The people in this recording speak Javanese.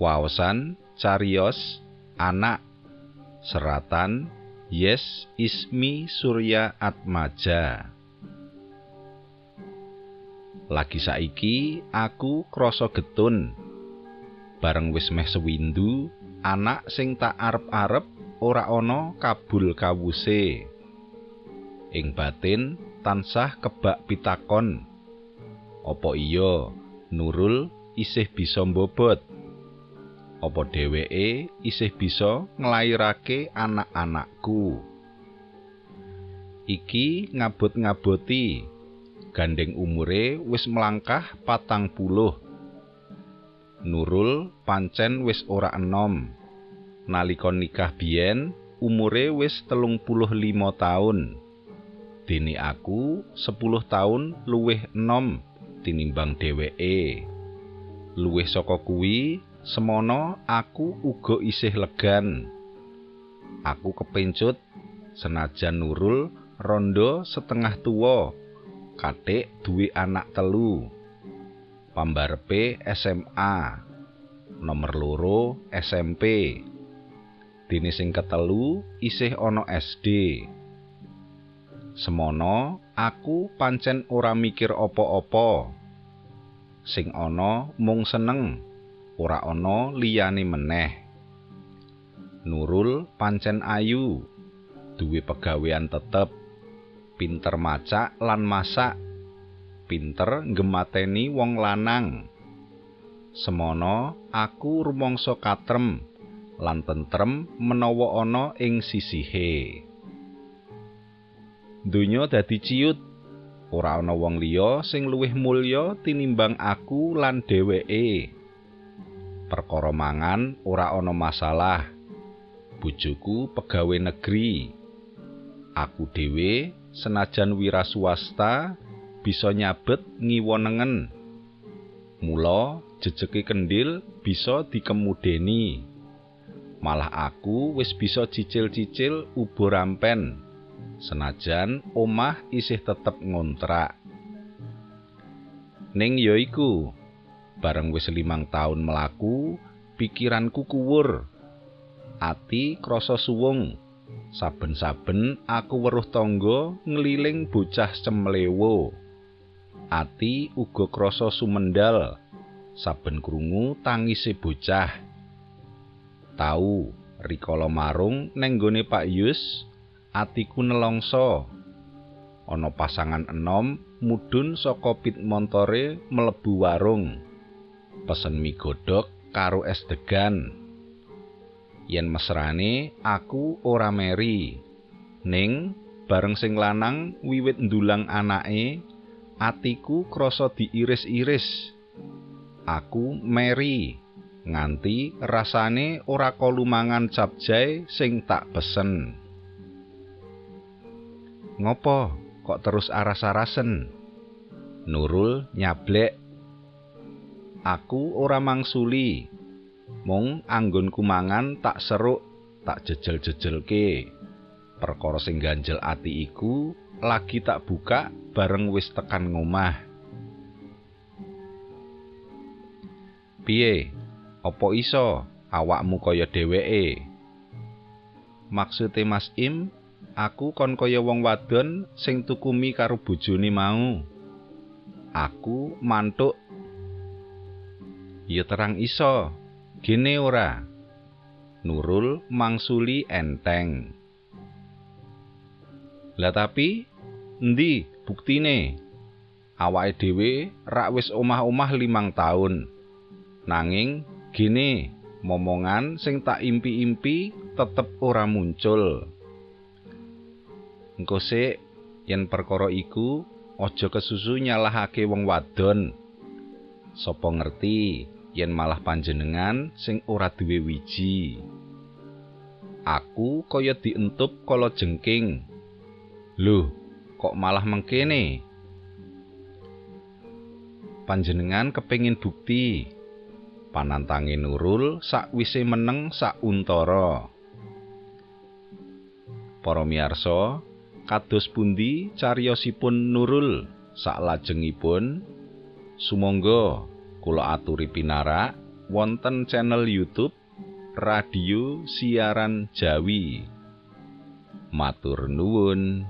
Waosan Carios anak seratan Yes Ismi Surya Atmaja. Lagi saiki aku krasa getun. Bareng wis meh sewindu anak sing tak arep-arep ora ana kabul kawuse. Ing batin tansah kebak pitakon. Apa iya Nurul isih bisa mbobot apa dheweke isih bisa nglairake anak-anakku iki ngabot-ngaboti gandeng umure wis melangkah patang puluh Nurul pancen wis ora enom. Nalika nikah biyen umure wis telung puluh limo taun. Dene aku sepuluh taun luwih enom tinimbang dheweke. Luwih saka kuwi, semono aku uga isih legan. Aku kepencut senajan Nurul rondo setengah tuwa. Katik duwe anak telu. pambarepe SMA nomor loro SMP dene sing ketelu isih ana SD semono aku pancen ora mikir apa-apa sing ana mung seneng ora ana liyane meneh Nurul pancen ayu duwe pegawean tetep pinter macak lan masak pinter nggemateni wong lanang. Semono aku rumangsa katrem lan tentrem menawa ana ing sisihe. Donya dadi ciut. Ora ana wong liya sing luwih mulya tinimbang aku lan dheweke. Perkara mangan ora ana masalah. Bojoku pegawe negeri. Aku dhewe senajan wira swasta bisa nyabet ngiwonengen. Mula jejeke kendil bisa dikemudeni. Malah aku wis bisa cicil-cicil ubo rampen. Senajan omah isih tetep ngontrak. Ning ya iku, bareng wis limang taun melaku, pikiranku kuwur. Ati krasa suwung. Saben-saben aku weruh tangga ngliling bocah cemlewo. ati uga krasa sumendal saben krungu tangise bocah tau rikala marung neng Pak Yus atiku nelongso ana pasangan enom mudhun saka pit montore mlebu warung pesen mie godhog karo es degan yen mesrane aku ora meri ning bareng sing lanang wiwit ndulang anake atiku krasa diiris-iris. Aku meri nganti rasane ora kolumangan capjay sing tak pesen. Ngopo kok terus aras-arasen? Nurul nyablek. Aku ora mangsuli. Mung anggonku mangan tak seruk, tak jejel-jejelke. Perkara sing ganjel ati iku lagi tak buka bareng wis tekan ngomah. Piye? Apa iso awakmu kaya dheweke? Maksude Mas Im, aku kon kaya wong wadon sing tuku mi karo bojone mau. Aku mantuk. Ya terang iso. Gene ora. Nurul mangsuli enteng. Lah tapi Endi buktine? Awake dhewe rak wis omah-omah limang taun. Nanging gene momongan sing tak impi-impi tetep ora muncul. Engko sik yen perkara iku aja kesusu nyalahake wong wadon. Sopo ngerti yen malah panjenengan sing ora duwe wiji. Aku kaya dientup kala jengking. Loh, kok malah mengkene? Panjenengan kepingin bukti panantange Nurul sakwise meneng sak untara. Para miyarsa, kados pundi cariyosipun Nurul sak lajengipun? Sumangga kula aturi pinarak wonten channel YouTube Radio Siaran Jawi. Matur nuwun.